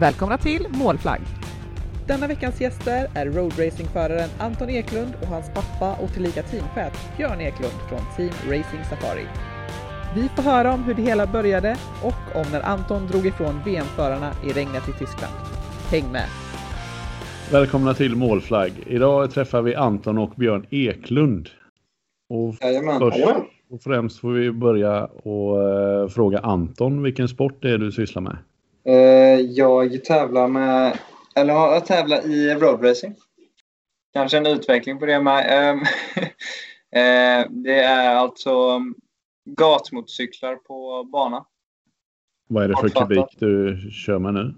Välkomna till Målflagg! Denna veckans gäster är roadracingföraren Anton Eklund och hans pappa och tillika teamchef Björn Eklund från Team Racing Safari. Vi får höra om hur det hela började och om när Anton drog ifrån VM-förarna i regnet i Tyskland. Häng med! Välkomna till Målflagg. Idag träffar vi Anton och Björn Eklund. Och Jajamän. först Jajamän. och främst får vi börja och eh, fråga Anton vilken sport det är du sysslar med. Eh, jag tävlar med, eller ja, jag tävlar i roadracing. Kanske en utveckling på det med. Ehm, eh, det är alltså gatmotorcyklar på bana. Vad är det för kubik du kör med nu?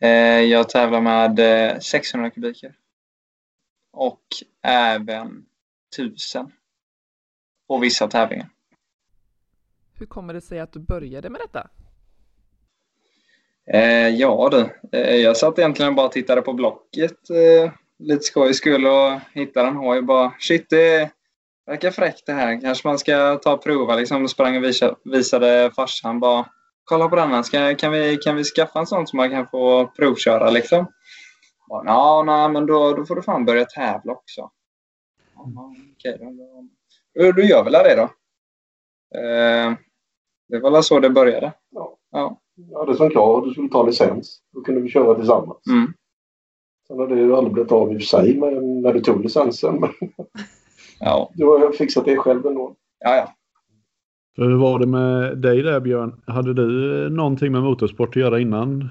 Eh, jag tävlar med eh, 600 kubiker. Och även 1000. På vissa tävlingar. Hur kommer det sig att du började med detta? Eh, ja du, eh, jag satt egentligen bara och tittade på Blocket eh, lite skoj skull och hittade en hoj och bara shit det verkar fräckt det här. Kanske man ska ta och prova liksom. Sprang och visa, visade farsan bara kolla på den här. Ska, kan, vi, kan vi skaffa en sån som man kan få provköra liksom? "Nja, nej men då, då får du fan börja tävla också. Okej då. då. Då gör väl det då. Eh, det var väl så det började. Ja. Ja. Jag hade som krav att du skulle ta licens. Då kunde vi köra tillsammans. Mm. Sen har det ju aldrig blivit av i och för sig men när du tog licensen. Men Ja, du har fixat det själv ändå. ja, ja. Hur var det med dig där Björn? Hade du någonting med motorsport att göra innan?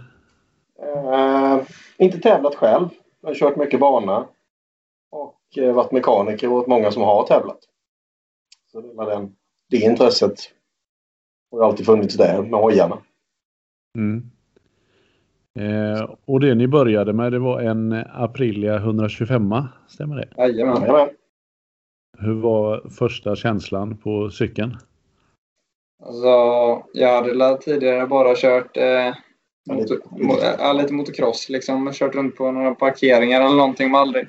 Eh, inte tävlat själv. Jag har kört mycket bana. Och eh, varit mekaniker åt många som har tävlat. Så det, var den, det intresset har alltid funnits där med hojarna. Mm. Eh, och det ni började med det var en Aprilia 125 stämmer det? Jajamän. Hur var första känslan på cykeln? Alltså, jag hade tidigare bara kört eh, motor, mo, lite motocross. Liksom. Kört runt på några parkeringar eller någonting. Men aldrig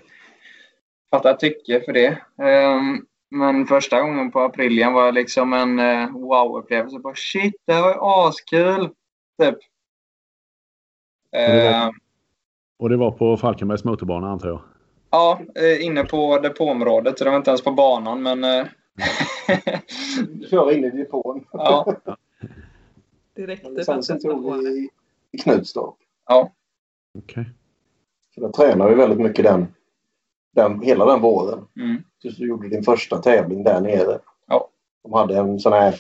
fattat tycke för det. Ehm, men första gången på Aprilian var liksom en eh, wow-upplevelse. Shit, det här var ju askul! Typ. det var- Ehm, Och det var på Falkenbergs motorbana antar jag? Ja, eh, inne på depåområdet. Så det var inte ens på banan, men... eh, Du kör in i depån. ja, för att Licensen testa tog vi i, Knutstorp. ja, Okej. Så där tränade vi väldigt mycket den, den, hela den våren. mm, tills du gjorde din första tävling där nere. Ja. De hade en sån här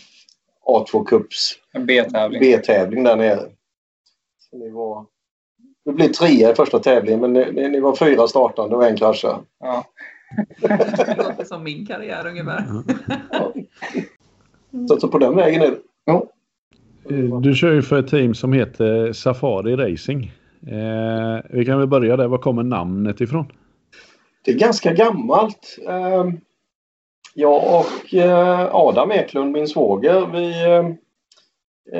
A2 Cups B-tävling. B-tävling där nere. Så ni var... Du blev trea i första tävlingen men ni, ni, var fyra startande och en kraschade. Ja. Det låter som min karriär ungefär. Så, så på den vägen är det. Eh, Du kör ju för ett team som heter Safari Racing. Eh, vi kan väl börja där. Var kommer namnet ifrån? Det är ganska gammalt. Ehm, jag och eh, Adam Eklund, min svåger, vi eh,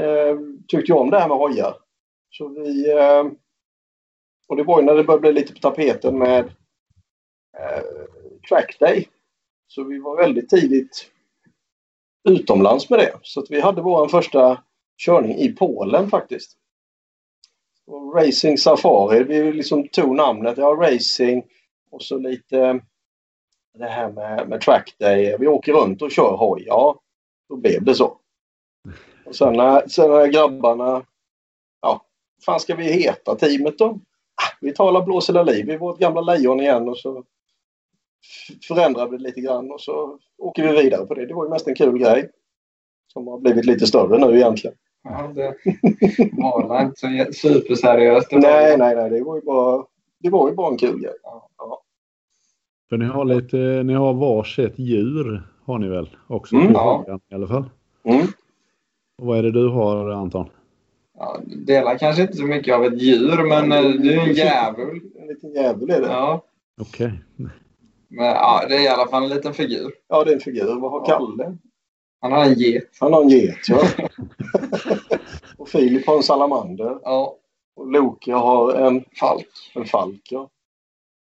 eh, tyckte ju om det här med hojar. Så vi... eh, Och det var ju när det började bli lite på tapeten med eh, trackday. Så vi var väldigt tidigt utomlands med det. Så att vi hade vår första körning i Polen faktiskt. Och Racing Safari, vi liksom tog namnet, ja racing och så lite det här med, med trackday. Vi åker runt och kör hoj. Ja, då blev det så. Och sen när, sen när grabbarna, ja, fan ska vi heta teamet då? Ah, vi talar blås eller liv. Vi är vårt gamla lejon igen och så förändrar vi det lite grann och så åker vi vidare på det. Det var ju mest en kul grej. Som har blivit lite större nu egentligen. Ja, det var inte så superseriöst. Nej, nej, nej. Det var ju bara, det var ju bara en kul grej. För ni har lite, ni har varsitt djur har ni väl också? Mm, ja. frågan, I alla fall. Mm. Och vad är det du har Anton? Ja, delar kanske inte så mycket av ett djur, men eh, du är en djävul. En liten jävel är det. Ja, Okej. men ja, det är i alla fall en liten figur. Ja, det är en figur. Vad har Ja. Kalle? Han har en get. Han har en get, ja. och Filip har en salamander. Ja, Och Loke har en falk. En falk, ja.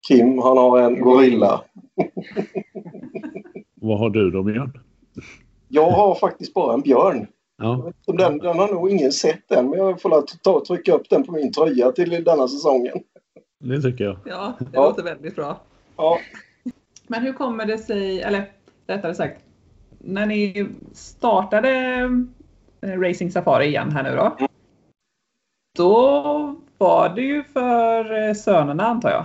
Kim, han har en gorilla. Vad har du då Björn? Jag har faktiskt bara en björn. Ja. Den, den har nog ingen sett än, men jag får ta trycka upp den på min tröja till denna säsongen. Det tycker jag. Ja, det Ja. låter väldigt bra. Ja, Men hur kommer det sig, eller rättare sagt, när ni startade eh, Racing Safari igen här nu då. Då var det ju för eh, sönerna antar jag.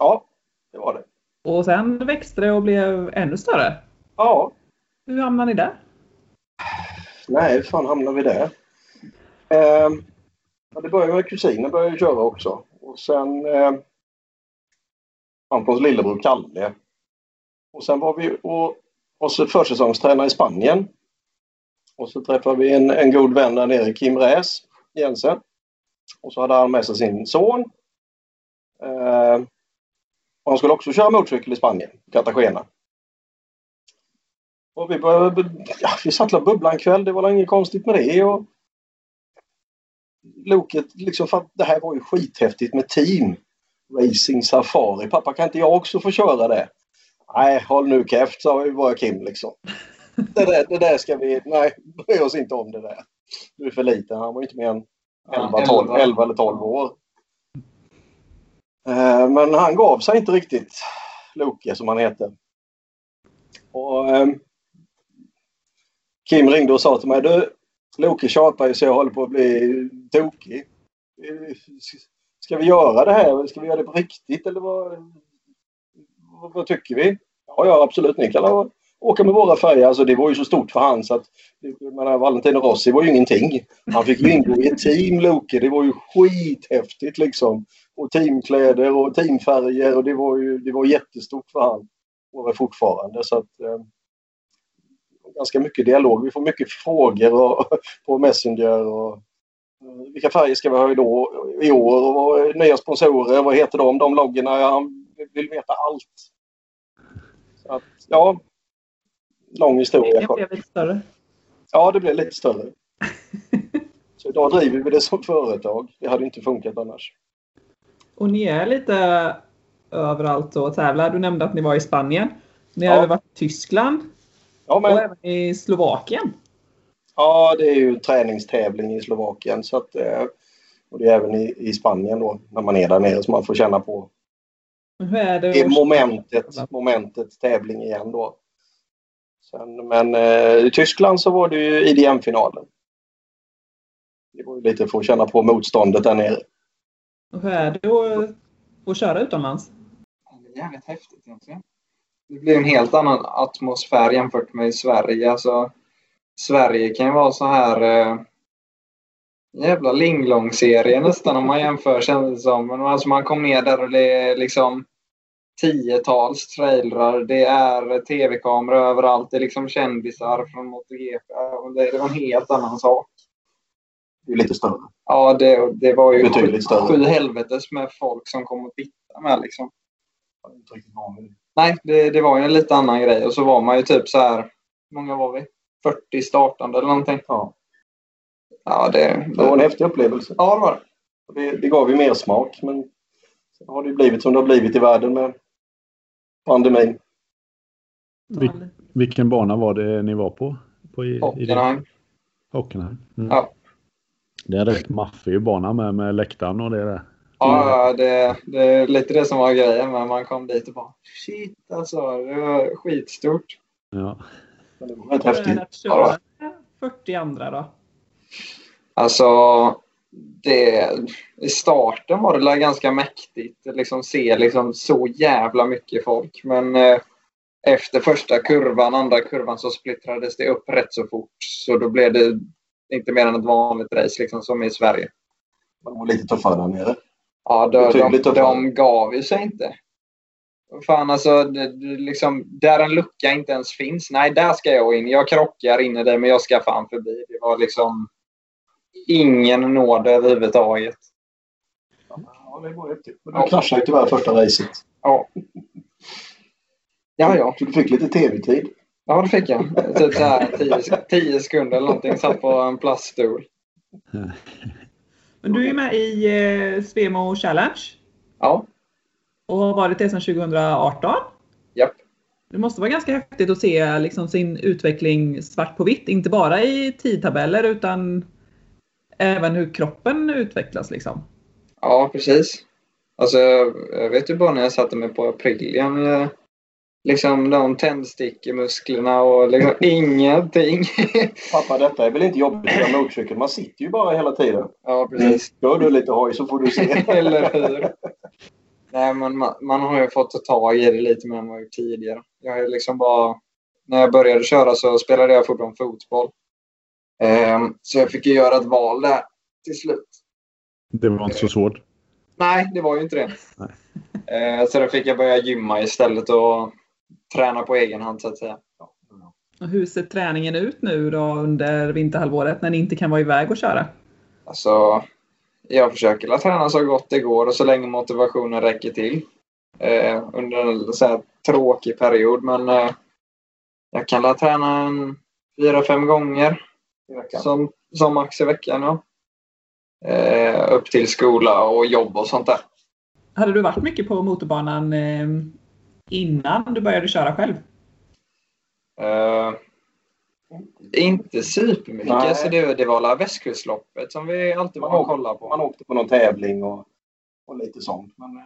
Ja det var det. Och sen växte det och blev ännu större. Ja, Hur hamnade ni där? nej, hur fan hamnade vi där? Eh, det började med kusinen började köra också. Och sen eh, Antons lillebror Kalle. Och sen var vi och, och så försäsongstränare i Spanien. Och så träffade vi en, en god vän där nere, Kim Räs Jensen. Och så hade han med sig sin son. Eh, han skulle också köra motorcykel i Spanien, Cartagena. Och vi började, ja, vi satt och bubblade en kväll, det var inget konstigt med det. Och Loket, liksom, för det här var ju skithäftigt med team. Racing Safari. Pappa, kan inte jag också få köra det? Nej, håll nu käft, sa bara Kim liksom. Det där, det där ska vi, nej, bry oss inte om det där. Du är för liten, han var inte mer än 11, 12, 11 eller 12 år. Eh, men han gav sig inte riktigt, Loke som han heter. Och, eh, Kim ringde och sa till mig, du Loke tjatar ju så jag håller på att bli tokig. Ska vi göra det här? Ska vi göra det på riktigt eller vad, vad, vad tycker vi? Ja, ja absolut, ni kan åka med våra färger. Alltså, det var ju så stort för han så att menar, Valentino Rossi var ju ingenting. Han fick ju ingå i ett team, Loke. Det var ju skithäftigt liksom. Och teamkläder och teamfärger och det var ju det var jättestort för han. Och är fortfarande så att eh, ganska mycket dialog. Vi får mycket frågor och, på Messenger och eh, vilka färger ska vi ha då, i år och vad- nya sponsorer, vad heter de, de loggorna. Han vill veta allt. Så att, ja, lång historia. Det blev lite större. Ja, det blev lite större. Så idag driver vi det som företag. Det hade inte funkat annars. Och ni är lite överallt och tävlar. Du nämnde att ni var i Spanien. Ni Ja. har även varit i Tyskland Ja, och men, även i Slovakien. ja det är ju träningstävling i Slovakien. Så att, eh, och det är även i, i Spanien då, när man är där nere, så man får känna på Men Hur är det? det att- momentet, momentet tävling igen då. Sen, men eh, i Tyskland så var det ju IDM-finalen. Det var ju lite för att känna på motståndet där nere. och Hur är det att, att köra utomlands? Det är jävligt häftigt egentligen. Det blir en helt annan atmosfär jämfört med i Sverige. Alltså, Sverige kan ju vara så här eh, jävla linglong-serie nästan om man jämför känns det som. Men alltså man kom ner där och det är liksom tiotals trailrar. Det är tv-kameror överallt. Det är liksom kändisar från MotoGP. Det, var en helt annan sak. Det är lite större. Ja, det, det var ju Betydligt sju helvetes med folk som kom och tittade med liksom. Jag är inte riktigt van. Nej, det, det var ju en lite annan grej. Och så var man ju typ så här, hur många var vi? 40 startande eller någonting. Ja. Ja, det, Det var en häftig upplevelse. ja, det var det. Det, det gav ju mer smak men sen har det ju blivit som det har blivit i världen med pandemin. Vil- vilken bana var det ni var på? på i? Hockenheim. Hockenheim. Mm. Ja. Det är en rätt maffig bana med, med läktaren och det där. Ja, ja, det, det är lite det som var grejen. Men man kom dit och bara shit alltså. Det var skitstort. Ja. Men det var rätt häftigt. det att köra 40 andra då? Alltså, det, i starten var det ganska mäktigt. att Liksom se liksom så jävla mycket folk. Men eh, efter första kurvan, andra kurvan, så splittrades det upp rätt så fort. Så då blev det inte mer än ett vanligt race liksom, som i Sverige. Det var lite tuffare där nere. Ja, de, de, de, tuffare. gav ju sig inte. Fan alltså, det, liksom, där en lucka inte ens finns. Nej, där ska jag in. Jag krockar in i det, men jag ska fan förbi. Det var liksom ingen nåd överhuvudtaget. Ja, det var häftigt. Men du kraschade ju tyvärr första racet. Ja. Ja, ja. Så du fick lite tv-tid. Ja, det fick jag. Typ så här tio, tio sekunder eller någonting. Satt på en plaststol. Men du är med i eh, Svemo Challenge Ja, och har varit det sedan 2018. japp. Det måste vara ganska häftigt att se liksom sin utveckling svart på vitt, inte bara i tidtabeller utan även hur kroppen utvecklas. Liksom. Ja, precis. Alltså, jag vet ju bara när jag satte mig på Aprilien. Jag, liksom de tändstickmusklerna och liksom ingenting. Pappa, detta är väl inte jobbigt köra motorcykel? Man sitter ju bara hela tiden. Ja, precis. Gör du lite hoj så får du se. Eller hur? Nej, men man, man, har ju fått ta tag i det lite mer än jag gjort tidigare. Jag är liksom bara... När jag började köra så spelade jag fortfarande fotboll. Um, så jag fick ju göra ett val där till slut. Det var inte så svårt. Nej, det var ju inte det. Uh, så då fick jag börja gymma istället och träna på egen hand så att säga. Och hur ser träningen ut nu då under vinterhalvåret när ni inte kan vara iväg och köra? Alltså, jag försöker att träna så gott det går och så länge motivationen räcker till. Eh, under en så här tråkig period, men eh, jag kan la träna en fyra, fem gånger som, som max i veckan. Ja. Eh, upp till skola och jobb och sånt där. Hade du varit mycket på motorbanan eh, innan du började köra själv? Uh, inte supermycket. Nej. Så det, det var alla västkustloppet som vi alltid var och kollade på. Man åkte på någon tävling och, och lite sånt. Men eh,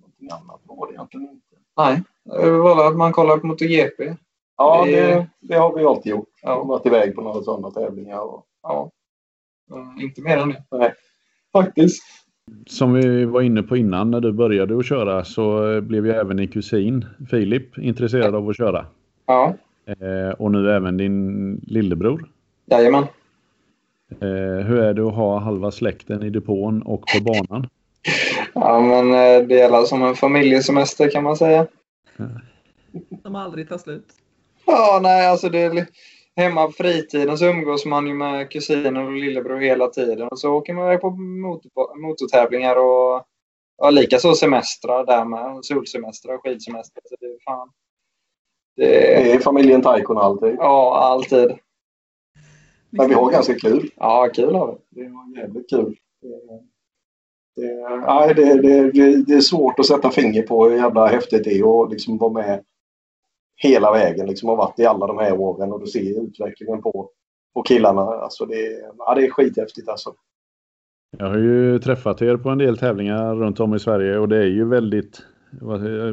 någonting annat var det egentligen inte. Nej, det var att man kollade på MotoGP. Ja, det, det har vi alltid gjort. Ja. Varit iväg på några sådana tävlingar. Och, ja. Uh, inte mer än det. Nej, faktiskt. Som vi var inne på innan när du började att köra så blev ju även din kusin Filip intresserad av att köra. Ja. Eh, och nu även din lillebror. Jajamän. Eh, hur är det att ha halva släkten i depån och på banan? ja, men eh, det är som en familjesemester kan man säga. Som aldrig tar slut. Ja, nej, alltså det är hemma på fritiden så umgås man ju med kusinen och lillebror hela tiden. Och så åker man iväg på motor, motortävlingar och ja, likaså semestrar där med. Solsemestrar och skidsemestrar. Så det är fan. Det, det är familjen Taikon alltid. Ja, alltid. Men vi har ganska kul. Ja, kul har vi. Det var jävligt kul. Det, nej, det, det, det, är svårt att sätta finger på hur jävla häftigt det är att liksom vara med hela vägen. Liksom har varit i alla de här åren och du ser utvecklingen på, på killarna. Alltså det, ja, det är skithäftigt alltså. Jag har ju träffat er på en del tävlingar runt om i Sverige och det är ju väldigt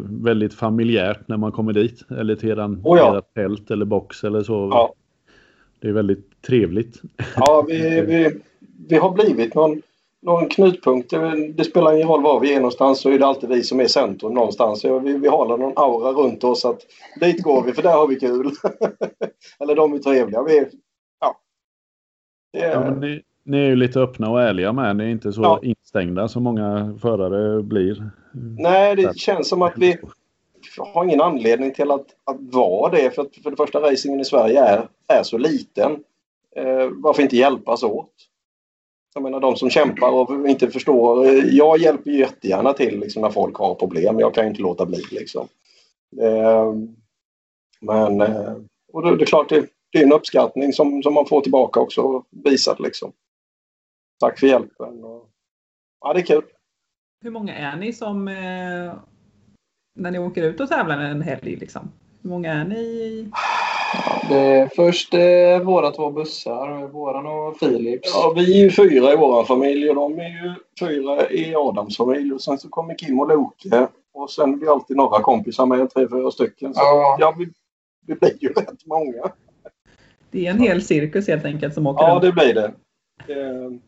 väldigt familjärt när man kommer dit. Eller till eran, oh ja. tält eller box eller så. Ja. Det är väldigt trevligt. Ja, vi, vi, vi har blivit någon, någon knutpunkt. Det spelar ingen roll var vi är någonstans så är det alltid vi som är centrum någonstans. Vi, vi har någon aura runt oss att dit går vi för där har vi kul. eller de är trevliga. Vi, ja. Är... ja ni, ni, är ju lite öppna och ärliga med. Ni är inte så ja. instängda som många förare blir. Nej, det känns som att vi har ingen anledning till att, att vara det. För, att, för det första, racingen i Sverige är, är så liten. Eh, varför inte hjälpas åt? Jag menar de som kämpar och inte förstår. Jag hjälper ju jättegärna till liksom, när folk har problem. Jag kan ju inte låta bli liksom. Eh, men eh, och det, det, är klart, det, det, är en uppskattning som, som man får tillbaka också visat liksom. Tack för hjälpen. Och, ja, det är kul. Hur många är ni som eh, när ni åker ut och tävlar en helg? Liksom? Hur många är ni? Det är först eh, våra två bussar, våran och Philips. Ja, vi är ju fyra i vår familj och de är ju fyra i Adams familj. Och sen så kommer Kim och Loke. Och sen blir alltid några kompisar med, tre, fyra stycken. Så ja, ja vi, vi blir ju rätt många. Det är en hel cirkus helt enkelt som åker Ja, runt. det blir det. det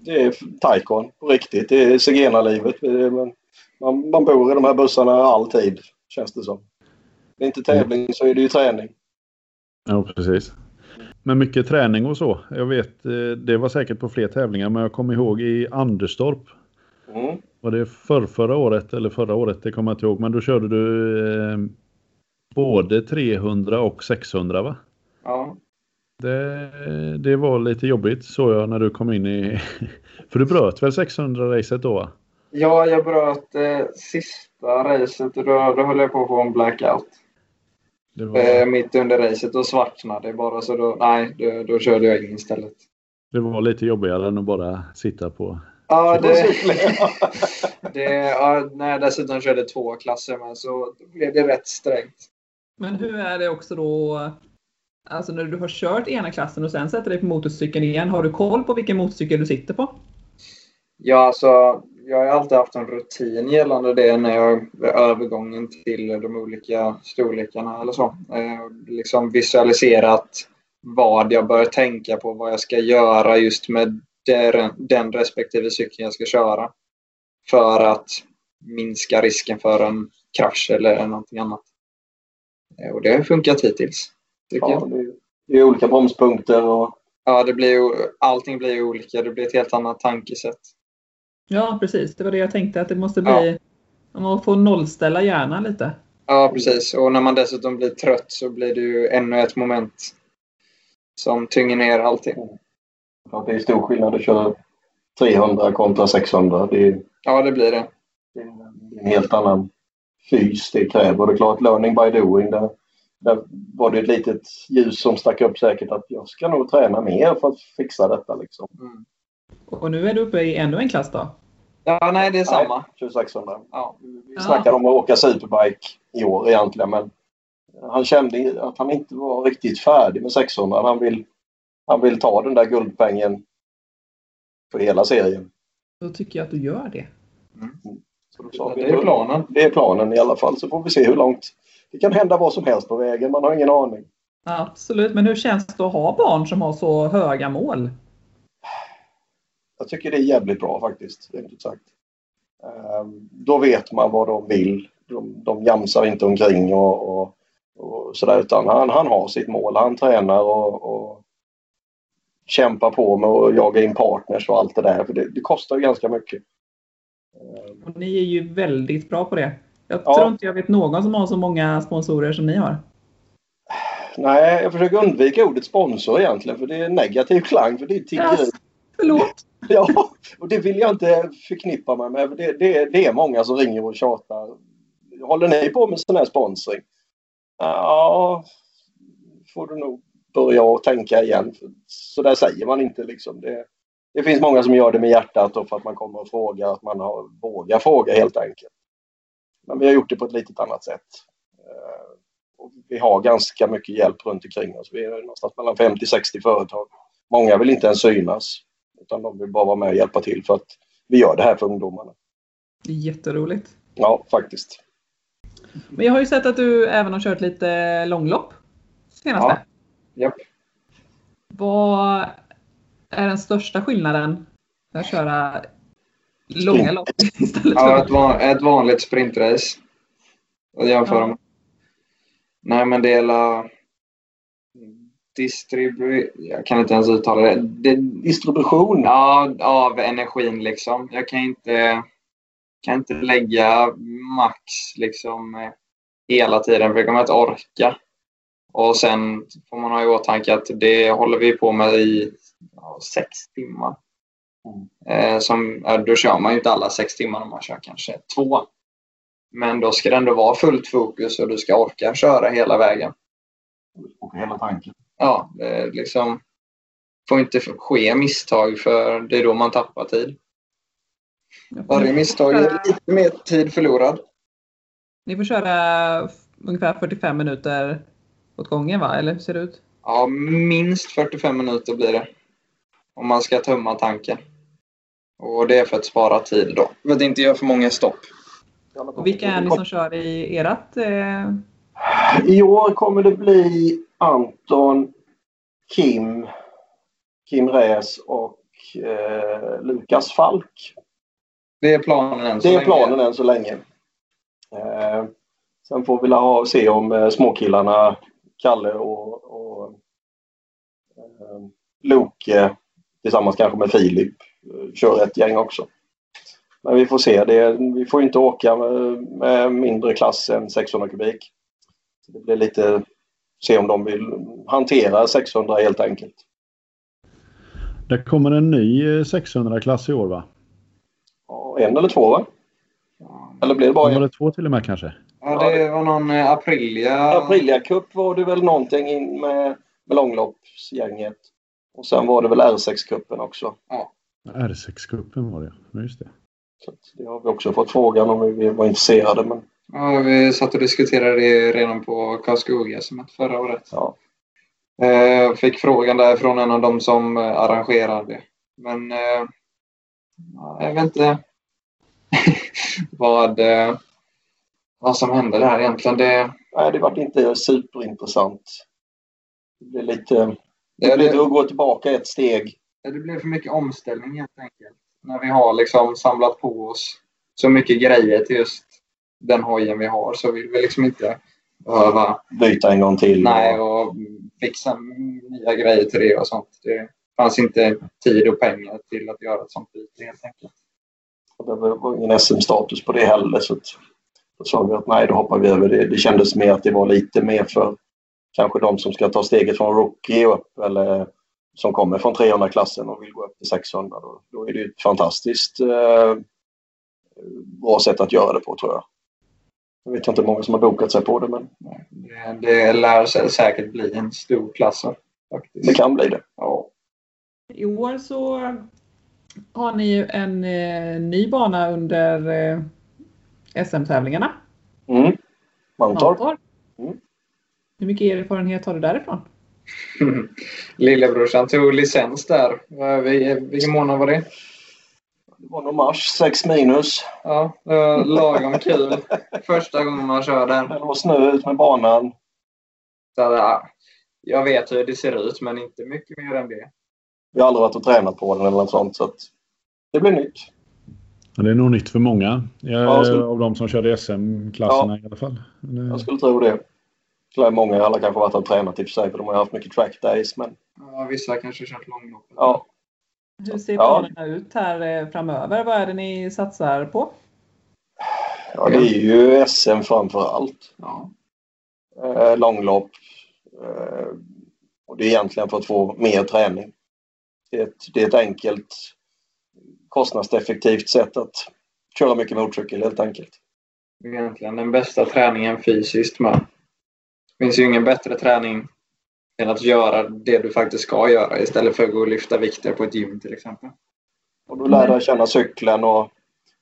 det är taikon på riktigt. Det är zigenarlivet. Man, man bor i de här bussarna alltid, känns det som. Det är inte tävling så är det ju träning. Ja, precis. Men mycket träning och så. Jag vet, eh, det var säkert på fler tävlingar, men jag kommer ihåg i Anderstorp. Mm. Var det för förra året eller förra året? Det kommer jag inte ihåg. Men då körde du eh, både 300 och 600 va? Ja. Det, det var lite jobbigt såg jag när du kom in i... För du bröt väl 600-racet då? Ja, jag bröt eh, sista racet och då, då höll jag på att få en blackout. Var... Eh, mitt under racet och svartnade det bara så då, nej, då, då körde jag in istället. Det var lite jobbigare än att bara sitta på Ja, det, det, ja, när jag dessutom körde två klasser med så blev det rätt strängt. Men hur är det också då, alltså när du har kört ena klassen och sen sätter dig på motorcykeln igen, har du koll på vilken motorcykel du sitter på? Ja, alltså jag har alltid haft en rutin gällande det när jag övergången till de olika storlekarna eller så. Eh, liksom visualiserat vad jag bör tänka på, vad jag ska göra just med den, respektive cykeln jag ska köra. För att minska risken för en krasch eller någonting annat. Eh, och det har funkat hittills. Ja, det, är, det är olika bromspunkter och... Ja, det blir, allting blir olika. Det blir ett helt annat tankesätt. Ja, precis. Det var det jag tänkte att det måste bli... Ja. Man får nollställa hjärnan lite. Ja, precis. Och när man dessutom blir trött så blir det ju ännu ett moment som tynger ner allting. Ja, det är stor skillnad att köra 300 kontra 600. Det är, ja, det blir det. Det är en helt annan fys det kräver. Det är klart, learning by doing. Där, där var det ett litet ljus som stack upp säkert att jag ska nog träna mer för att fixa detta. Liksom. Mm. Och nu är du uppe i ännu en klass då? Ja, nej det är samma. Nej, 2600. Ja. Vi snackade ja. om att åka superbike i år egentligen men han kände att han inte var riktigt färdig med 600. Han vill, han vill ta den där guldpengen för hela serien. Då tycker jag att du gör det. Mm. Så det är planen. Det är planen i alla fall. Så får vi se hur långt. Det kan hända vad som helst på vägen. Man har ingen aning. Absolut. Men hur känns det att ha barn som har så höga mål? Jag tycker det är jävligt bra faktiskt, rent sagt. Ehm, då vet man vad de vill. De, de jamsar inte omkring och, och, och sådär utan han, han har sitt mål. Han tränar och, och kämpar på med att jaga in partners och allt det där. För det, det kostar ju ganska mycket. Ehm. Och ni är ju väldigt bra på det. Jag ja. tror inte jag vet någon som har så många sponsorer som ni har. Nej, jag försöker undvika ordet sponsor egentligen för det är negativ klang för det är tiggeri. Yes. Förlåt. Ja, och det vill jag inte förknippa mig med. Det, det, det är många som ringer och tjatar. Håller ni på med sån här sponsring? Ja, får du nog börja och tänka igen. Så där säger man inte liksom. Det, det finns många som gör det med hjärtat och för att man kommer och frågar, att man har, vågar fråga helt enkelt. Men vi har gjort det på ett litet annat sätt. Eh, och vi har ganska mycket hjälp runt omkring oss. Vi är någonstans mellan 50-60 företag. Många vill inte ens synas. Utan de vill bara vara med och hjälpa till för att vi gör det här för ungdomarna. Jätteroligt. Ja, faktiskt. Men jag har ju sett att du även har kört lite långlopp senaste. Ja. Japp. Vad är den största skillnaden med att köra långa lopp istället för... Ja, ett, van, ett vanligt sprintrace. Att jämföra ja. med. Nej, men det är distribu... Jag kan inte ens uttala det. det. Distribution? Ja, av energin liksom. Jag kan inte, kan inte lägga max liksom hela tiden för jag kommer att orka. Och sen får man ha i åtanke att det håller vi på med i ja, sex timmar. Mm. Eh, som, ja, då kör man ju inte alla sex timmar, om man kör kanske två. Men då ska det ändå vara fullt fokus och du ska orka köra hela vägen. Och hela tanken ja, det liksom får inte ske misstag för det är då man tappar tid. Varje misstag är lite mer tid förlorad. Ni får köra ungefär 45 minuter åt gången va? Eller hur ser det ut? Ja, minst 45 minuter blir det. Om man ska tömma tanken. Och det är för att spara tid då. För att inte göra för många stopp. Och vilka är ni som kör i ert? Eh... I år kommer det bli Anton, Kim, Kim Räs och eh, Lukas Falk. Det är planen än så länge? Det är planen än så länge. Eh, sen får vi ha, se om eh, småkillarna Kalle och, och eh, Loke tillsammans kanske med Filip eh, kör ett gäng också. Men vi får se. Det, vi får inte åka med, med mindre klass än 600 kubik. Det blir lite se om de vill hantera 600 helt enkelt. Det kommer en ny 600-klass eh, i år va? Ja, en eller två va? Eller blir det bara en? Var det två till och med kanske? Ja, det var någon eh, Aprilia. Aprilia Cup var det väl någonting in med, med långloppsgänget. Och sen var det väl R6-cupen också. Ja. R6-cupen var det, just det. Så det har vi också fått frågan om vi var intresserade. Men... Ja, vi satt och diskuterade det redan på Karlskoga som förra året. Ja. Eh, fick frågan där från en av dem som eh, arrangerade. Men eh, jag vet inte vad, vad som hände där egentligen. Det, Nej, det var inte superintressant. Det blev lite... Det, det, blev det, att gå tillbaka ett steg. det blev för mycket omställning helt enkelt. När vi har liksom samlat på oss så mycket grejer till just den hojen vi har så vill vi liksom inte behöva Byta en gång till. nej, och fixa nya grejer till det och sånt. Det fanns inte tid och pengar till att göra ett sånt byte helt enkelt. Och det var ingen SM-status på det heller. Så då sa vi att nej, då hoppar vi över det. Det kändes mer att det var lite mer för kanske de som ska ta steget från rookie upp eller som kommer från 300-klassen och vill gå upp till 600. Då, då är det ett fantastiskt eh, bra sätt att göra det på tror jag. Jag vet inte hur många som har bokat sig på det men Det, det lär sig säkert bli en stor klass. Faktiskt. det kan bli det. Ja. I år så har ni ju en eh, ny bana under eh, SM-tävlingarna. Mm. Mantorp. Mantorp. Mm. Hur mycket erfarenhet har du därifrån? Lillebrorsan tog licens där. Vilken månad var det? Det var nog mars, 6 minus. Ja, det var lagom kul. Första gången man kör där. Det var snö ut med banan. Så, ja, jag vet hur det ser ut, men inte mycket mer än det. Vi har aldrig varit och tränat på den eller något sånt. Så att det blir nytt. Ja, det är nog nytt för många. Jag, Ja, så- Av de som körde SM-klasserna i alla fall. Men, eh, Jag skulle tro det. Så är många, alla kanske varit och tränat i och för sig för de har haft mycket track days. Men Ja, vissa kanske kört långlopp. ja, Hur ser Ja. planerna ut här eh, framöver? Vad är det ni satsar på? ja det är ju SM framför allt. Ja. Eh, långlopp. Eh, och det är egentligen för att få mer träning. Det är ett, det är ett enkelt kostnadseffektivt sätt att köra mycket motorcykel helt enkelt. Det är Egentligen den bästa träningen fysiskt med. Det finns ju ingen bättre träning än att göra det du faktiskt ska göra istället för att gå och lyfta vikter på ett gym till exempel. Och då lär dig känna cykeln och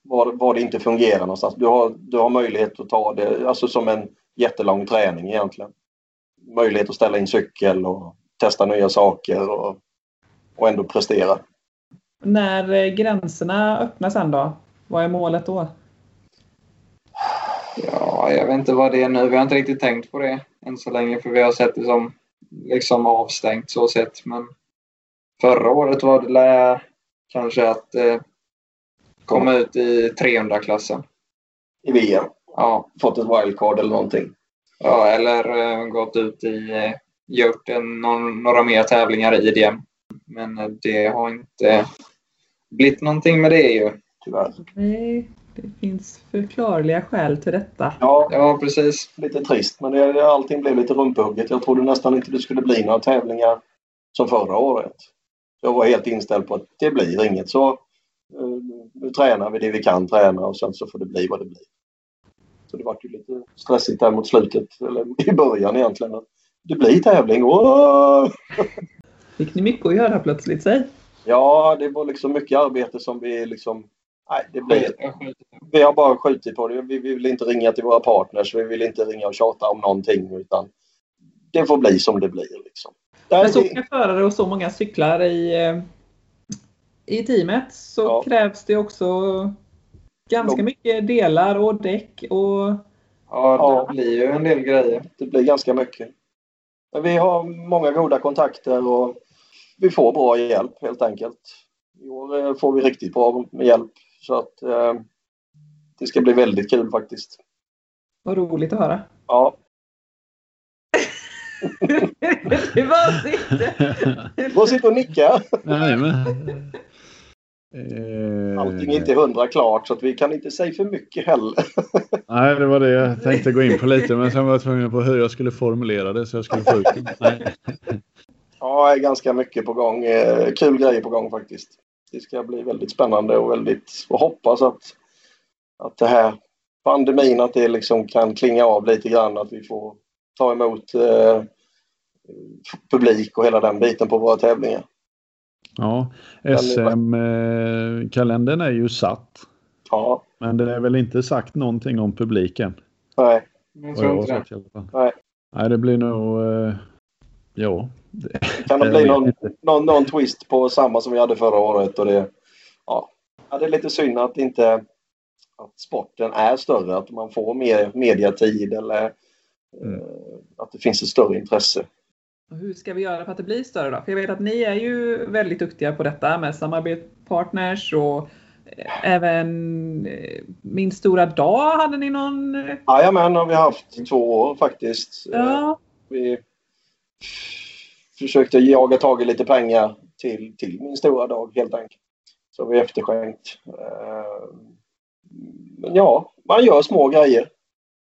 var, var det inte fungerar någonstans. Du har, du har möjlighet att ta det alltså som en jättelång träning egentligen. Möjlighet att ställa in cykel och testa nya saker och, och ändå prestera. När eh, gränserna öppnas sen då? Vad är målet då? Ja, jag vet inte vad det är nu. Vi har inte riktigt tänkt på det än så länge för vi har sett det som liksom avstängt så sett. Men förra året var det lä- kanske att eh, komma ut i 300-klassen. I VM. Ja, Fått ett wildcard eller någonting. ja, eller eh, gått ut i eh, gjort en, någon, några mer tävlingar i det. Men eh, det har inte blivit någonting med det ju. Tyvärr. Nej, det finns förklarliga skäl till detta. Ja, Ja, precis. lite trist men det, allting blev lite rumphugget. Jag trodde nästan inte det skulle bli några tävlingar som förra året. Jag var helt inställd på att det blir inget så eh, nu tränar vi det vi kan träna och sen så får det bli vad det blir. Så det var ju lite stressigt där mot slutet, eller i början egentligen. Det blir tävling. Åh! Fick ni mycket att göra plötsligt, säg? Ja, det var liksom mycket arbete som vi liksom... Nej, det blir, vi har bara skjutit på det. Vi, vi vill inte ringa till våra partners. Vi vill inte ringa och tjata om någonting utan det får bli som det blir. Liksom. Där, Med så många förare och så många cyklar i, eh, i teamet så Ja. krävs det också ganska Lång- mycket delar och däck och Ja, Ja. det blir ju en del grejer. det blir ganska mycket. Men vi har många goda kontakter och vi får bra hjälp helt enkelt. I år eh, får vi riktigt bra med hjälp så att eh, det ska bli väldigt kul faktiskt. vad roligt att höra. Ja, var inte. Gå och sitta och nicka. Nej, men... Allting är inte hundra klart så att vi kan inte säga för mycket heller. Nej, det var det jag tänkte gå in på lite, men sen var jag tvungen på hur jag skulle formulera det så jag skulle få ut det. Nej. Ja, det är ganska mycket på gång. Eh, Kul grejer på gång faktiskt. Det ska bli väldigt spännande och väldigt och hoppas att, att det här pandemin att det liksom kan klinga av lite grann att vi får ta emot eh, publik och hela den biten på våra tävlingar. Ja, SM-kalendern är ju satt. Ja, Men det är väl inte sagt någonting om publiken. nej. Jag tror inte det. Nej. Nej, det blir nog... eh, ja. Det, Kan det jag bli någon, någon, någon twist på samma som vi hade förra året? Och det, ja. Ja, det är lite synd att inte att sporten är större, att man får mer mediatid eller Mm. eh, att det finns ett större intresse. Hur ska vi göra för att det blir större då? För jag vet att ni är ju väldigt duktiga på detta med samarbetspartners och eh, även eh, Min stora dag hade ni någon... eh, Jajamän, har vi haft två år faktiskt. Eh, Ja, Vi försökte jaga tag i lite pengar till, till min stora dag helt enkelt. Så vi efterskänkt. Eh, Men ja, man gör små grejer.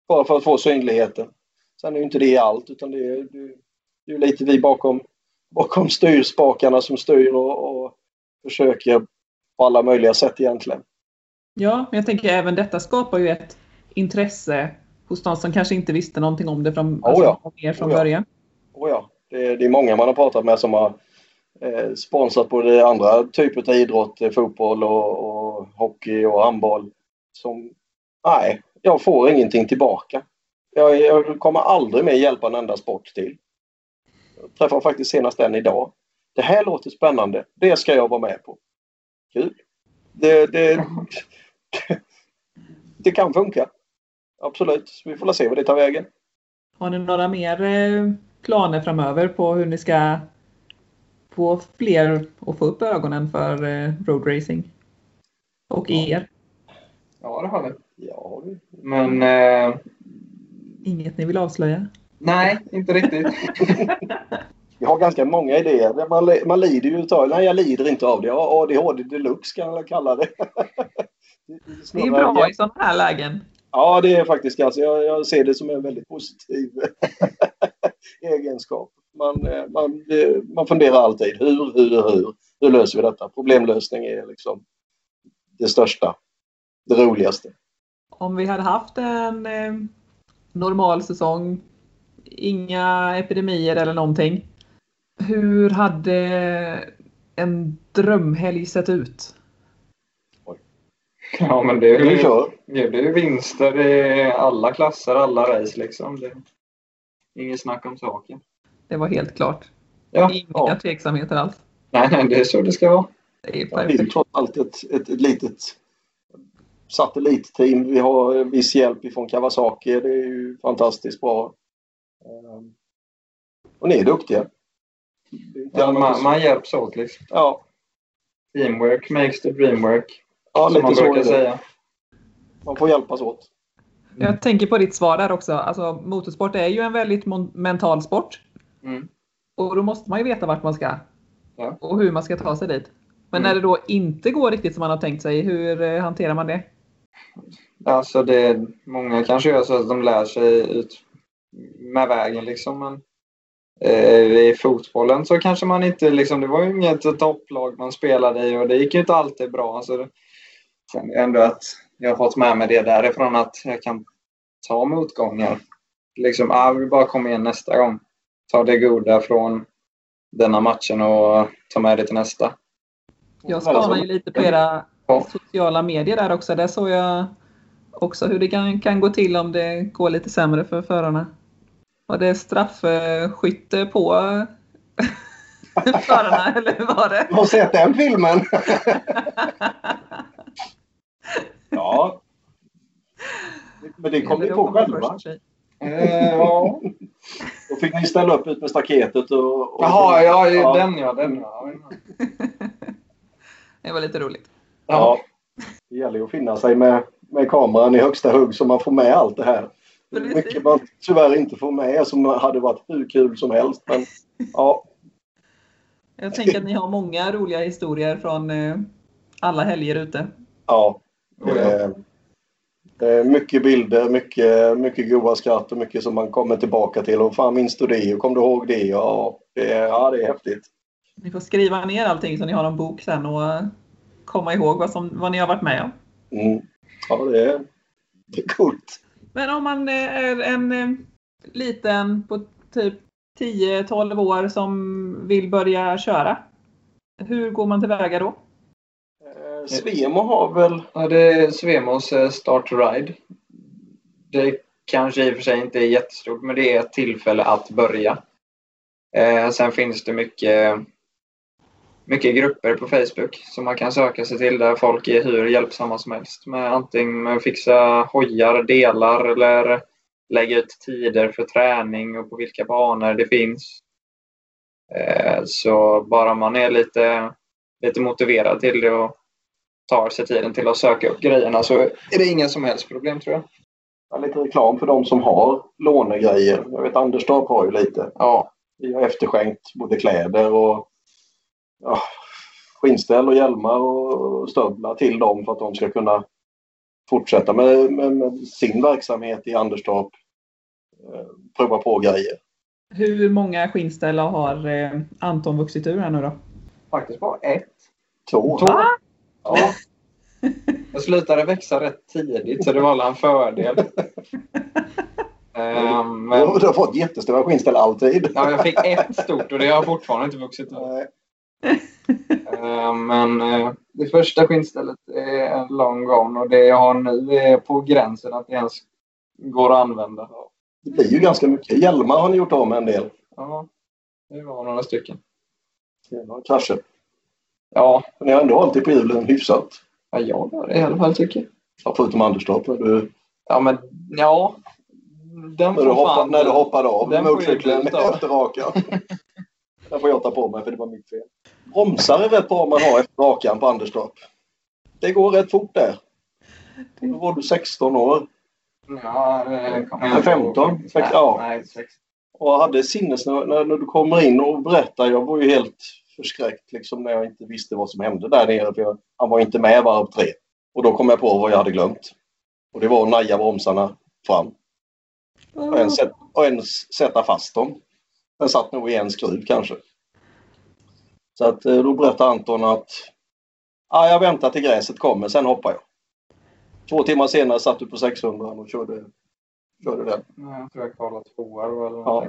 Bara för att få synligheten. Sen är ju inte det allt utan det är, det är det är lite vi bakom, bakom styrspakarna som styr och, och försöker på alla möjliga sätt egentligen. ja, men jag tänker även detta skapar ju ett intresse hos de som kanske inte visste någonting om det från, Oh ja. om er från Oh ja. början. Och ja, det, det är många man har pratat med som har eh, sponsrat både andra typer av idrott, eh, fotboll och, och hockey och handboll. Som, nej, jag får ingenting tillbaka. Jag, jag kommer aldrig mer hjälpa en enda sport till. Jag träffade faktiskt senast en idag. Det här låter spännande. Det ska jag vara med på. Kul. Det, det, det kan funka. Absolut. Vi får väl se vad det tar vägen. Har ni några mer eh, planer framöver på hur ni ska få fler att få upp ögonen för eh, roadracing? Och er? Ja, det har vi. Ja, Men eh, Inget ni vill avslöja? nej, inte riktigt. Vi har ganska många idéer. Man, man lider ju utav Nej, jag lider inte av det. Ja, ADHD deluxe kan jag kalla det. Det är bra i sådana här lägen. Ja, det är faktiskt alltså, Jag, jag ser det som en väldigt positiv egenskap. Man, eh, man, eh, man funderar alltid. Hur, hur, hur? Hur löser vi detta? Problemlösning är liksom det största. Det roligaste. Om vi hade haft en eh, normal säsong, inga epidemier eller någonting. Hur hade en drömhelg sett ut? Ja, men det är ju kör. det blir ju vinster i alla klasser, alla race liksom. Det är inget snack om saken. Det var helt klart. Ja, Inga ja. tveksamheter alls. nej, nej, det är så det ska vara. Det är Ja, vi är perfekt. trots allt ett, ett, ett litet satellitteam. Vi har viss hjälp ifrån Kawasaki. Det är ju fantastiskt bra. Ehm, Och ni är duktiga. Det är inte Ja, man, man hjälps åt liksom. Ja, Teamwork makes the dream work. Ja som man lite så brukar säga. Man får hjälpas åt. Jag tänker på ditt svar där också. Alltså, motorsport är ju en väldigt mental sport. Mm. Och då måste man ju veta vart man ska. Ja. Och hur man ska ta sig dit. Men Mm. när det då inte går riktigt som man har tänkt sig, hur eh, hanterar man det? Alltså det, många kanske gör så att de lär sig ut med vägen liksom. Men eh, i fotbollen så kanske man inte liksom, det var ju inget topplag man spelade i och det gick ju inte alltid bra. Så det, känner jag ändå att jag har fått med mig det därifrån att jag kan ta motgångar. Liksom, ah, vi bara kommer igen nästa gång. Ta det goda från denna matchen och ta med det till nästa. Jag spanar ju lite på era Ja. sociala medier där också. Där såg jag också hur det kan, kan gå till om det går lite sämre för förarna. Var det straffskytte på förarna eller hur var det? Jag har sett den filmen. ja. Men det kom ni på själva. Eh, ja. Då fick ni ställa upp ut med staketet och... och Jaha, ja, ja, den ja, den ja. Det var lite roligt. Ja. Det gäller ju att finna sig med, med kameran i högsta hugg så man får med allt det här. Precis. mycket man tyvärr inte får med som hade varit hur kul som helst. Men ja, Jag tänker att ni har många roliga historier från eh, alla helger ute. ja. Oh, ja. Det, är mycket bilder, mycket, mycket goda skratt och mycket som man kommer tillbaka till. Och fan minns du det? Och kom du ihåg det? Ja, det är, ja, det är häftigt. Ni får skriva ner allting så ni har en bok sen och eh, komma ihåg vad, som, vad ni har varit med om. Mm. Ja, det är, det är coolt. Men om man eh, är en eh, liten på typ 10-12 år som vill börja köra. Hur går man tillväga då? Svemo har väl... Ja, det är Svemos eh, Start Ride. Det kanske i och för sig inte är jättestort, men det är ett tillfälle att börja. Eh, sen finns det mycket, mycket grupper på Facebook som man kan söka sig till där folk är hur hjälpsamma som helst med antingen med att fixa hojar, delar eller lägga ut tider för träning och på vilka banor det finns. Eh, så bara man är lite, lite motiverad till det och tar sig tiden till att söka upp grejerna så är det inga som helst problem tror jag. Ja, lite reklam för de som har lånegrejer. Jag vet Anderstorp har ju lite. Ja, Vi har efterskänkt både kläder och ja, skinnställ och hjälmar och stövlar till dem för att de ska kunna fortsätta med, med, med sin verksamhet i Anderstorp. Eh, prova på grejer. Hur många skinnställ har eh, Anton vuxit ur här nu då? faktiskt bara ett. Två. Två. Ja. Jag slutade växa rätt tidigt så det var en fördel. Ehm, men, Du har fått jättestora skinnställ alltid. ja, jag fick ett stort och det har fortfarande inte vuxit. Nej. Ehm, Men eh, det första skinnstället är long gone och det jag har nu är på gränsen att det ens går att använda. Det blir ju ganska mycket. Hjälmar har ni gjort av med en del. Ja, det var några stycken. Ja, Kanske. Ja, Men ni har ändå hållit på hjulen hyfsat. ja, jag gör det i alla fall tycker jag. Ja, förutom Anderstorp. När du, Ja, men ja. Den när du, hoppade, fan... när du hoppade av motorcykeln efter rakan. Den får jag ta på mig för det var mitt fel. Bromsar är rätt bra man har efter rakan på Anderstorp. Det går rätt fort där. Då var du 16 år Ja, det kommer Eller jag 15? ihåg. Sex- ja. Nej, och hade sinnes när, när, när du kommer in och berättar. Jag var ju helt förskräckt liksom när jag inte visste vad som hände där nere. För jag, han var inte med varv tre. Och då kom jag på vad jag hade glömt. Och det var att naja bromsarna fram. Och en, sätt, och en sätta fast dem. Den satt nog i en skruv kanske. Så att eh, då berättade Anton att ah, jag väntar till gräset kommer, sen hoppar jag. Två timmar senare satt du på 600 och körde, körde den. Nej, Jag tror jag kvalade tvåa då eller Ja.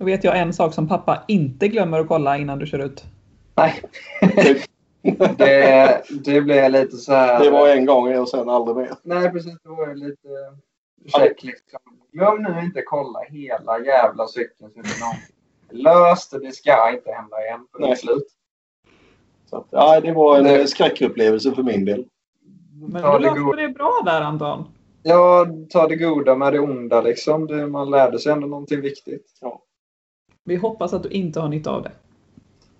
Då vet jag en sak som pappa inte glömmer att kolla innan du kör ut. Nej. det, det blev lite så här... Det var en gång och sen aldrig mer. Nej, precis. Det var lite check liksom. Glöm nu inte kolla hela jävla cykeln så det är löst och det ska inte hända igen. Punkt Nej. slut. Så att, ja, det var en Det- skräckupplevelse för min del. Men Ta du det löste god- det bra där Anton. Ja, ta det goda med det onda liksom. Det, man lärde sig ändå någonting viktigt. Vi hoppas att du inte har nytta av det.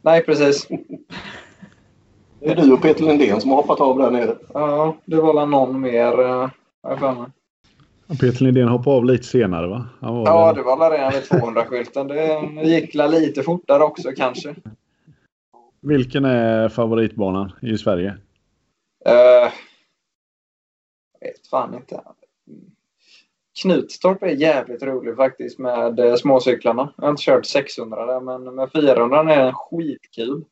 Nej, precis. Det är du och Peter Lindén som har hoppat av där nere. Ja, det var väl någon mer, eh, har för mig. Peter Lindén hoppade av lite senare va? Var Ja, väl- det var väl redan vid 200-skylten. Det gick lite fortare också kanske. Vilken är favoritbanan i Sverige? Uh, jag vet fan inte. Knutstorp är jävligt rolig faktiskt med eh, småcyklarna. Jag har inte kört 600 där, men med 400 är den skitkul.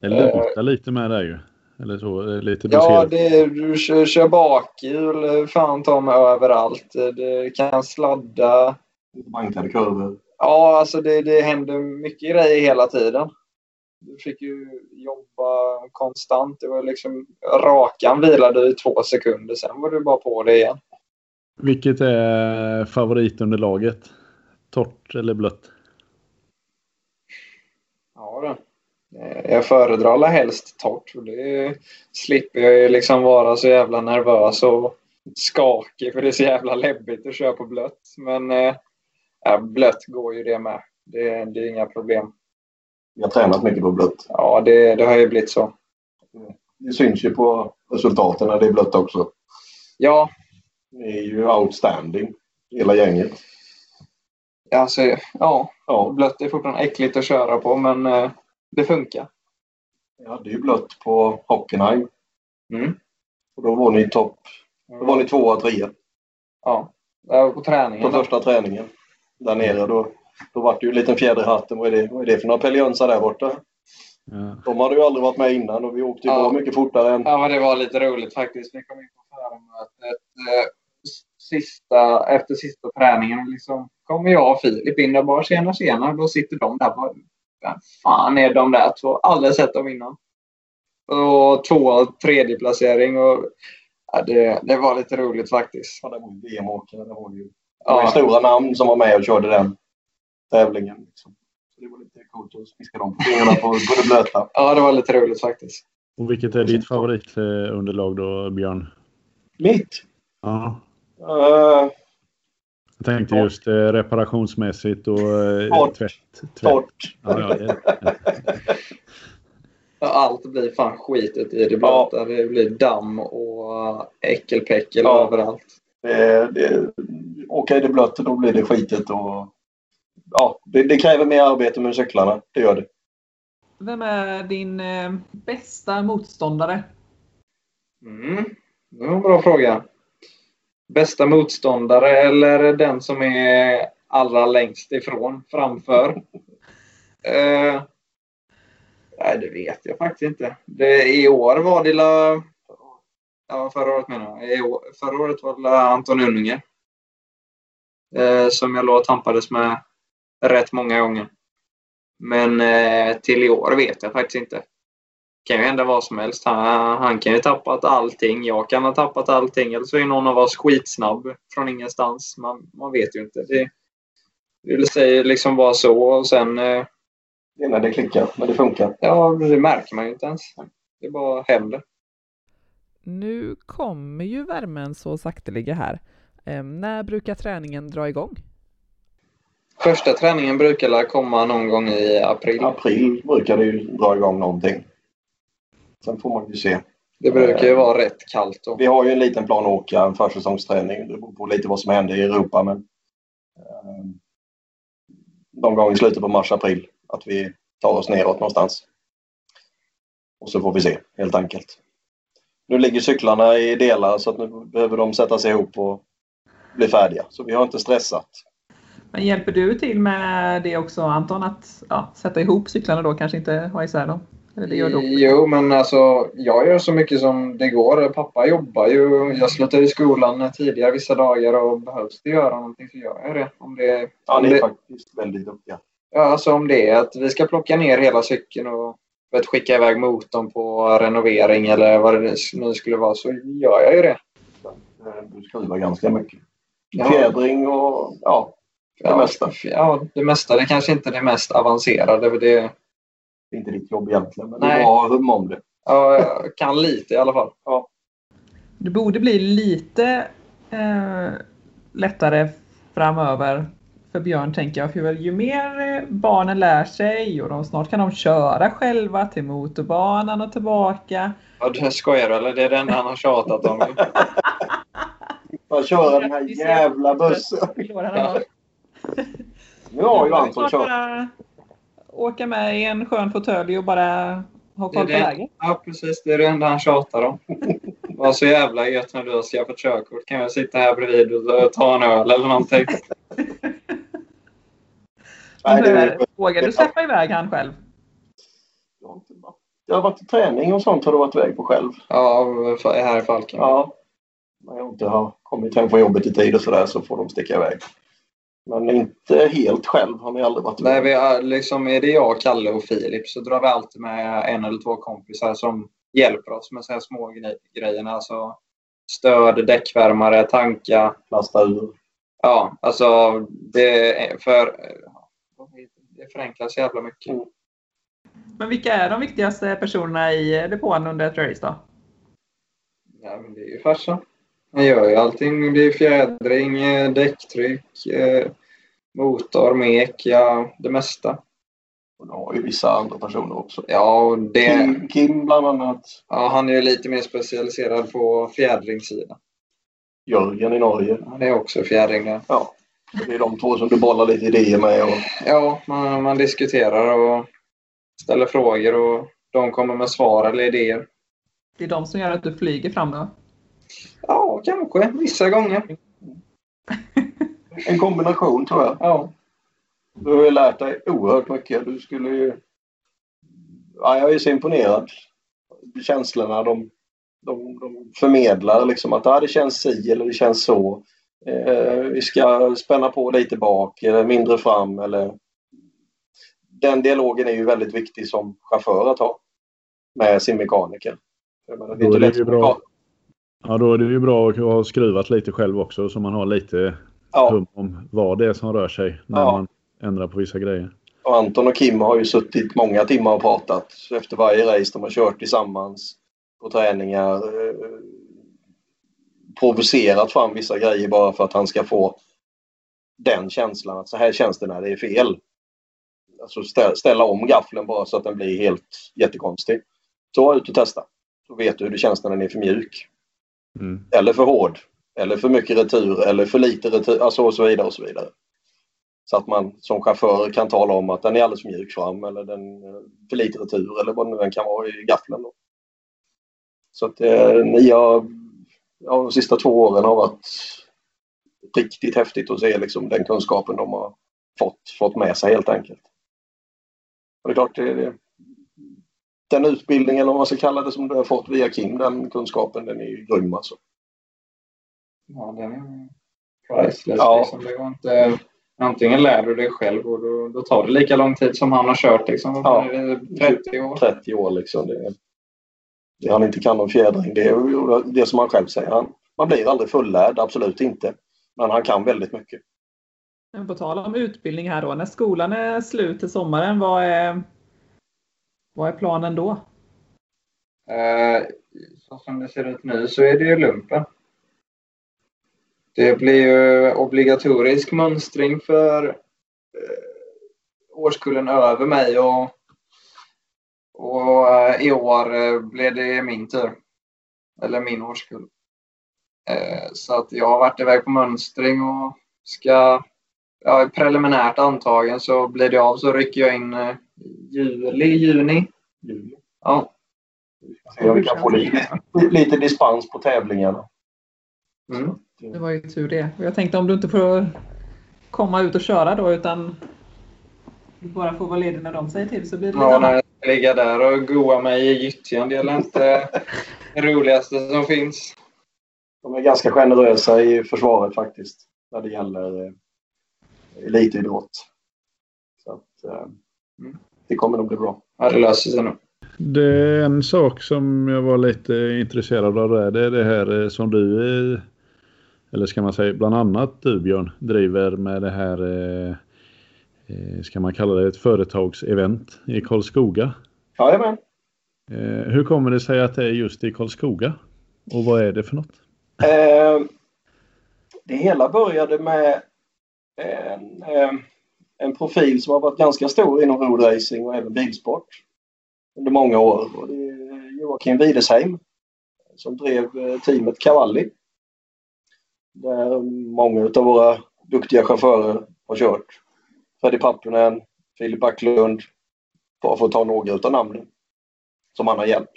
Det lutar lite med där ju. Eller så, eh, lite Ja, det du kör, kör bakhjul, fan ta mig överallt. Det kan sladda. Bankade kurvor. Ja, alltså det, det händer mycket grejer hela tiden. Du fick ju jobba konstant. Det var liksom rakan vilade i två sekunder. Sen var du bara på det igen. Vilket är favoritunderlaget? Torrt eller blött? Ja, då. Jag föredrar alla helst torrt. för Det slipper jag ju liksom vara så jävla nervös och skakig för det är så jävla läbbigt att köra på blött. Men eh, ja, blött går ju det med. Det, det är inga problem. Vi har tränat mycket på blött. Ja, det, det har ju blivit så. Det syns ju på resultaten när det är blött också. Ja, är ju outstanding. Hela gänget. alltså, ja, Ja, blött är fortfarande äckligt att köra på men eh, det funkar. vi hade ju blött på Hockenheim. Mm. Och då var ni topp. Då var ni tvåa, trea Ja, Ja, på träningen. på första träningen. Där nere. Då, då var det ju en liten fjäder i hatten. Vad är det, vad är det för några peljönsar där borta? Ja. De hade ju aldrig varit med innan och vi åkte ju Ja. på mycket fortare än... Ja, men det var lite roligt faktiskt. Vi kom in på förmötet. Sista, efter sista träningen liksom, kommer jag och Filip in och bara tjena tjena. Då sitter de där bara. vem fan är de där två? Aldrig sett dem innan. Och två tredje placering och ja, det, det var lite roligt faktiskt. Ja, det var ju VM-åkare. Det var ju, det var ju stora namn som var med och körde den tävlingen. Liksom. Så det var lite coolt att smiska dem på fingrarna på, på det blöta. Ja, det var lite roligt faktiskt. Och vilket är ditt favoritunderlag då, Björn? Mitt? Ja. Uh, Jag tänkte just eh, reparationsmässigt och eh, Torrt. tvätt. tvätt. torrt. Ja, ja, ja, Allt blir fan skitet i det blöta. Det blir damm och äckelpäckel Ja. överallt. Det, det, det blött, då blir det skitigt. Och, ja, det, det kräver mer arbete med cyklarna. Det gör det. Vem är din eh, bästa motståndare? Mm. Det var en bra fråga. Bästa motståndare eller den som är allra längst ifrån, framför? Eh, nej, det vet jag faktiskt inte. Det, I år var det la, Ja, förra året menar jag. År, förra året var det Anton Unninger. Eh, som jag låg och tampades med rätt många gånger. Men eh, till i år vet jag faktiskt inte kan ju hända vad som helst. Han, han kan ju ha tappat allting. Jag kan ha tappat allting. Eller så är någon av oss skitsnabb från ingenstans. Man, man vet ju inte. Det, det vill säga liksom vara så och sen... eh, Det är när det klickar, när det funkar. Ja, det märker man ju inte ens. Det bara händer. Nu kommer ju värmen så sakteliga här. Eh, när brukar träningen dra igång? Första träningen brukar komma någon gång i april. april brukar det ju dra igång någonting. Sen får man ju se. Det brukar ju vara rätt kallt då. Vi har ju en liten plan att åka, en försäsongsträning. Det beror på lite vad som händer i Europa. Men, eh, någon gång i slutet på mars-april att vi tar oss neråt någonstans. Och så får vi se helt enkelt. Nu ligger cyklarna i delar så att nu behöver de sättas ihop och bli färdiga. Så vi har inte stressat. Men hjälper du till med det också Anton? Att ja, sätta ihop cyklarna då, kanske inte ha isär dem? Eller gör du också? Jo, men alltså jag gör så mycket som det går. Pappa jobbar ju. Jag slutar i skolan tidigare vissa dagar och behövs det göra någonting så gör jag det. Om det, Ja, om ni är det, faktiskt väldigt duktiga. ja, alltså om det är att vi ska plocka ner hela cykeln och vet, skicka iväg motorn på renovering eller vad det nu skulle vara så gör jag ju det. Eh, Du skruvar ganska mycket. Ja. Fjädring och ja, det ja, mesta. Ja, det mesta. Det kanske inte är det mest avancerade. Det, Det är inte ditt jobb egentligen, men Nej. bra att hum om det. ja, jag kan lite i alla fall. Det borde bli lite eh, lättare framöver för Björn tänker jag. För ju mer eh, barnen lär sig och de, snart kan de köra själva till motorbanan och tillbaka. Ja, du skojar du eller? Det är det enda han har tjatat om. Bara köra den här jävla bussen. Ja. Nu har ju Anton kört. Åka med i en skön fåtölj och bara ha koll på läget. Ja, precis. Det är det enda han tjatar om. Var så jävla gött när du har skaffat körkort. Kan jag sitta här bredvid och ta en öl eller någonting? Nej, det är, Vågar du släppa iväg han själv? jag har inte varit- jag har varit i träning och sånt har du varit iväg på själv. Ja, här i Falken. Ja. När jag inte har kommit hem från jobbet i tid och sådär så får de sticka iväg. Men inte helt själv har ni aldrig varit Nej, vi är, liksom, är det jag, Kalle och Filip så drar vi alltid med en eller två kompisar som hjälper oss med så här små gre- grejerna. Alltså stöd, däckvärmare, tanka. Lasta ur. Ja, alltså det är för... Det förenklas jävla mycket. Mm. Men vilka är de viktigaste personerna i depån under ett race då? Ja, men det är ju farsan. Han gör ju allting. Det är fjädring, eh, däcktryck, eh, motor, mek, ja det mesta. Och du har ju vissa andra personer också. Ja, och det, Kim, Kim bland annat. ja, han är ju lite mer specialiserad på fjädringssidan. Jörgen i Norge. Han är också fjädring där. Ja. Det är de två som du bollar lite idéer med. Och, Ja, man, man diskuterar och ställer frågor och de kommer med svar eller idéer. Det är de som gör att du flyger fram då? Ja, kanske. Vissa gånger. en kombination tror jag. Ja. Du har ju lärt dig oerhört mycket. Du skulle ju... Ja, jag är så imponerad. Känslorna de, de, de förmedlar liksom att ah, det känns si eller det känns så. Eh, vi ska spänna på lite bak eller mindre fram eller den dialogen är ju väldigt viktig som chaufför att ha med sin mekaniker. Menar, det är inte lätt det bra. Ja, då är det ju bra att ha skruvat lite själv också så man har lite ja. hum om vad det är som rör sig när ja. man ändrar på vissa grejer. Och Anton och Kim har ju suttit många timmar och pratat efter varje race de har kört tillsammans på träningar. Eh, provocerat fram vissa grejer bara för att han ska få den känslan att så här känns det när det är fel. Alltså ställa om gaffeln bara så att den blir helt jättekonstig. Så ut och testa. Så vet du hur det känns när den är för mjuk. Mm. Eller för hård. Eller för mycket retur eller för lite retur. Alltså och så vidare och så vidare. Så att man som chaufför kan tala om att den är alldeles för mjuk fram eller den eh, för lite retur eller vad det nu än kan vara i gaffeln. Då. Så att det ni har, ja, de sista två åren har varit riktigt häftigt att se liksom, den kunskapen de har fått, fått med sig helt enkelt. Och det är klart, det, det, den utbildningen, eller vad man ska kalla det, som du har fått via Kim, den kunskapen, den är ju grym alltså. Ja, den är priceless. Ja. Liksom. Det går inte, antingen lär du dig själv och då, då, tar det lika lång tid som han har kört. Liksom. Ja. 30 år. 30 år liksom. Det, det han inte kan om fjädring, det är det som han själv säger. Han, man blir aldrig fullärd, absolut inte. Men han kan väldigt mycket. Men på tal om utbildning här då, när skolan är slut till sommaren, vad är, vad är planen då? Eh, så som det ser ut nu så är det ju lumpen. Det blir ju obligatorisk mönstring för eh, årskullen över mig och, och eh, i år eh, blev det min tur. Eller min årskull. Eh, så att jag har varit iväg på mönstring och ska ja, preliminärt antagen så blir det av så rycker jag in eh, juli, juni. Juli. Ja. Så vi kan få lite, lite dispens på tävlingarna. Mm. Det var ju tur det. jag tänkte om du inte får komma ut och köra då utan du bara får vara ledig när de säger till så blir det Ja, när jag ligga där och goa mig i gyttjan, det är inte det roligaste som finns. De är ganska generösa i försvaret faktiskt när det gäller eh, elitidrott. Så att, eh, mm. Det kommer nog bli bra. Det löser sig nog. Det är en sak som jag var lite intresserad av där. Det är det här eh, som du, eller ska man säga bland annat du Björn, driver med det här, ska man kalla det ett företagsevent i Karlskoga? Jajamän. Hur kommer det sig att det är just i Karlskoga? Och vad är det för något? Eh, det hela började med en, eh, en profil som har varit ganska stor inom roadracing och även bilsport under många år. Och det är eh, Joakim Widesheim som drev eh, teamet Cavalli. Där många av våra duktiga chaufförer har kört. Freddy Pappunen, Filip Backlund, bara för att ta några av namnen som han har hjälpt.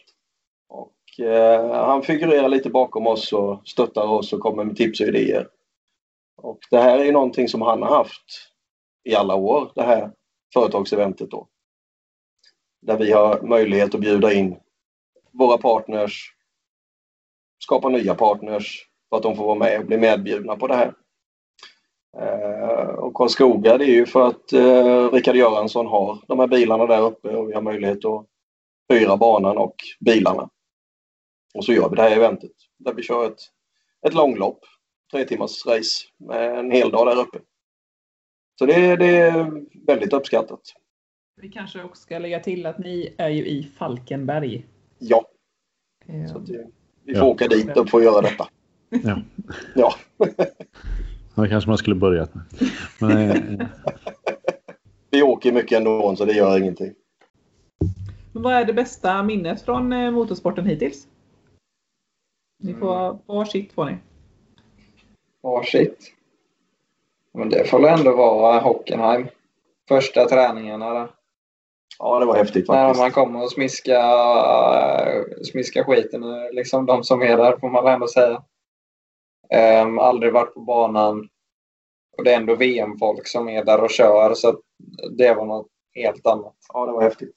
Eh, han figurerar lite bakom oss och stöttar oss och kommer med tips och idéer. Och det här är ju någonting som han har haft i alla år, det här företagseventet då. Där vi har möjlighet att bjuda in våra partners, skapa nya partners för att de får vara med och bli medbjudna på det här. Eh, och Karlskoga det är ju för att eh, Rickard Göransson har de här bilarna där uppe och vi har möjlighet att hyra banan och bilarna. Och så gör vi det här eventet där vi kör ett, ett långlopp, tre timmars race med en hel dag där uppe. Så det, det är väldigt uppskattat. Vi kanske också ska lägga till att ni är ju i Falkenberg. Ja. ja. Så det, vi får ja. åka dit och få göra detta. Ja. ja. Det kanske man skulle börjat med. Men, vi åker mycket ändå så det gör ingenting. Men vad är det bästa minnet från eh, motorsporten hittills? Ni får mm. varsitt får ni. Varsitt? Men det får ändå vara Hockenheim. Första träningarna där. Ja, det var häftigt faktiskt. När man kommer och smiska, smiska skiten liksom de som är där får man ändå säga. Um, aldrig varit på banan. Och det är ändå VM-folk som är där och kör så det var något helt annat. Ja, det var häftigt.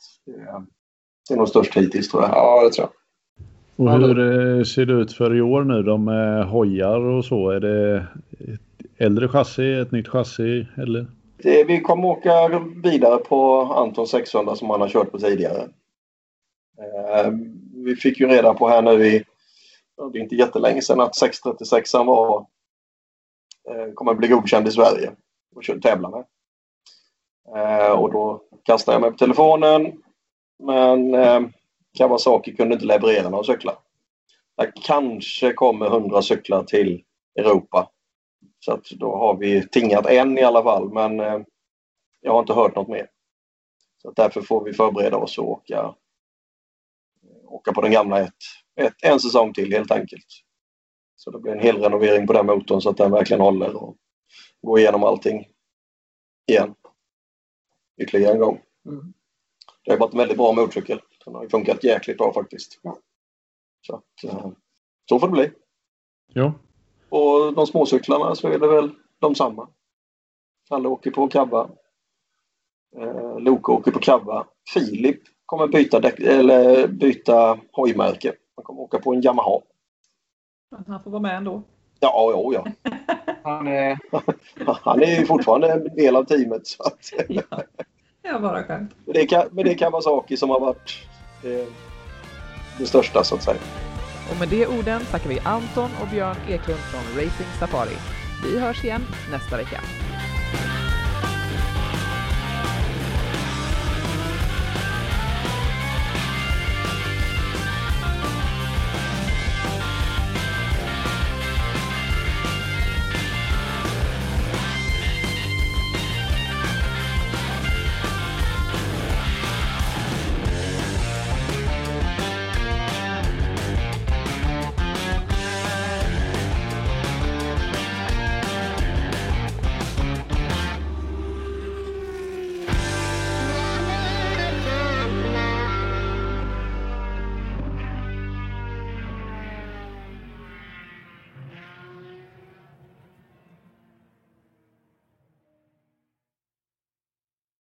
Det är nog störst hittills tror jag. Ja, det tror jag. Och hur eh, ser det ut för i år nu då med hojar och så? Är det äldre chassi, ett nytt chassi eller? Det, vi kommer åka vidare på Anton 600 som han har kört på tidigare. Eh, vi fick ju reda på här nu i, det är inte jättelänge sedan, att 636 var, eh, kommer bli godkänd i Sverige och tävla med. Eh, och då kastade jag mig på telefonen men eh, Kawasaki kunde inte leverera några cyklar. Det kanske kommer 100 cyklar till Europa. Så att då har vi tingat en i alla fall men eh, jag har inte hört något mer. Så därför får vi förbereda oss och åka, åka på den gamla ett, ett, en säsong till helt enkelt. Så det blir en hel renovering på den motorn så att den verkligen håller och går igenom allting igen. Ytterligare en gång. Mm. Det har varit en väldigt bra motorcykel. Den har funkat jäkligt bra faktiskt. Så, att, eh, så får det bli. Ja. Och de småcyklarna så är det väl de samma. Alla åker på kabba. Eh, Loke åker på kabba. Filip kommer byta, däck, eller byta hojmärke. Han kommer åka på en Yamaha. Han får vara med ändå. Ja, ja, ja. Han är, han är ju fortfarande en del av teamet. Så att... ja. ja, bara skönt. Men det, kan, men det är Kawasaki som har varit det, det största så att säga. Och med de orden tackar vi Anton och Björn Eklund från Racing Safari. Vi hörs igen nästa vecka.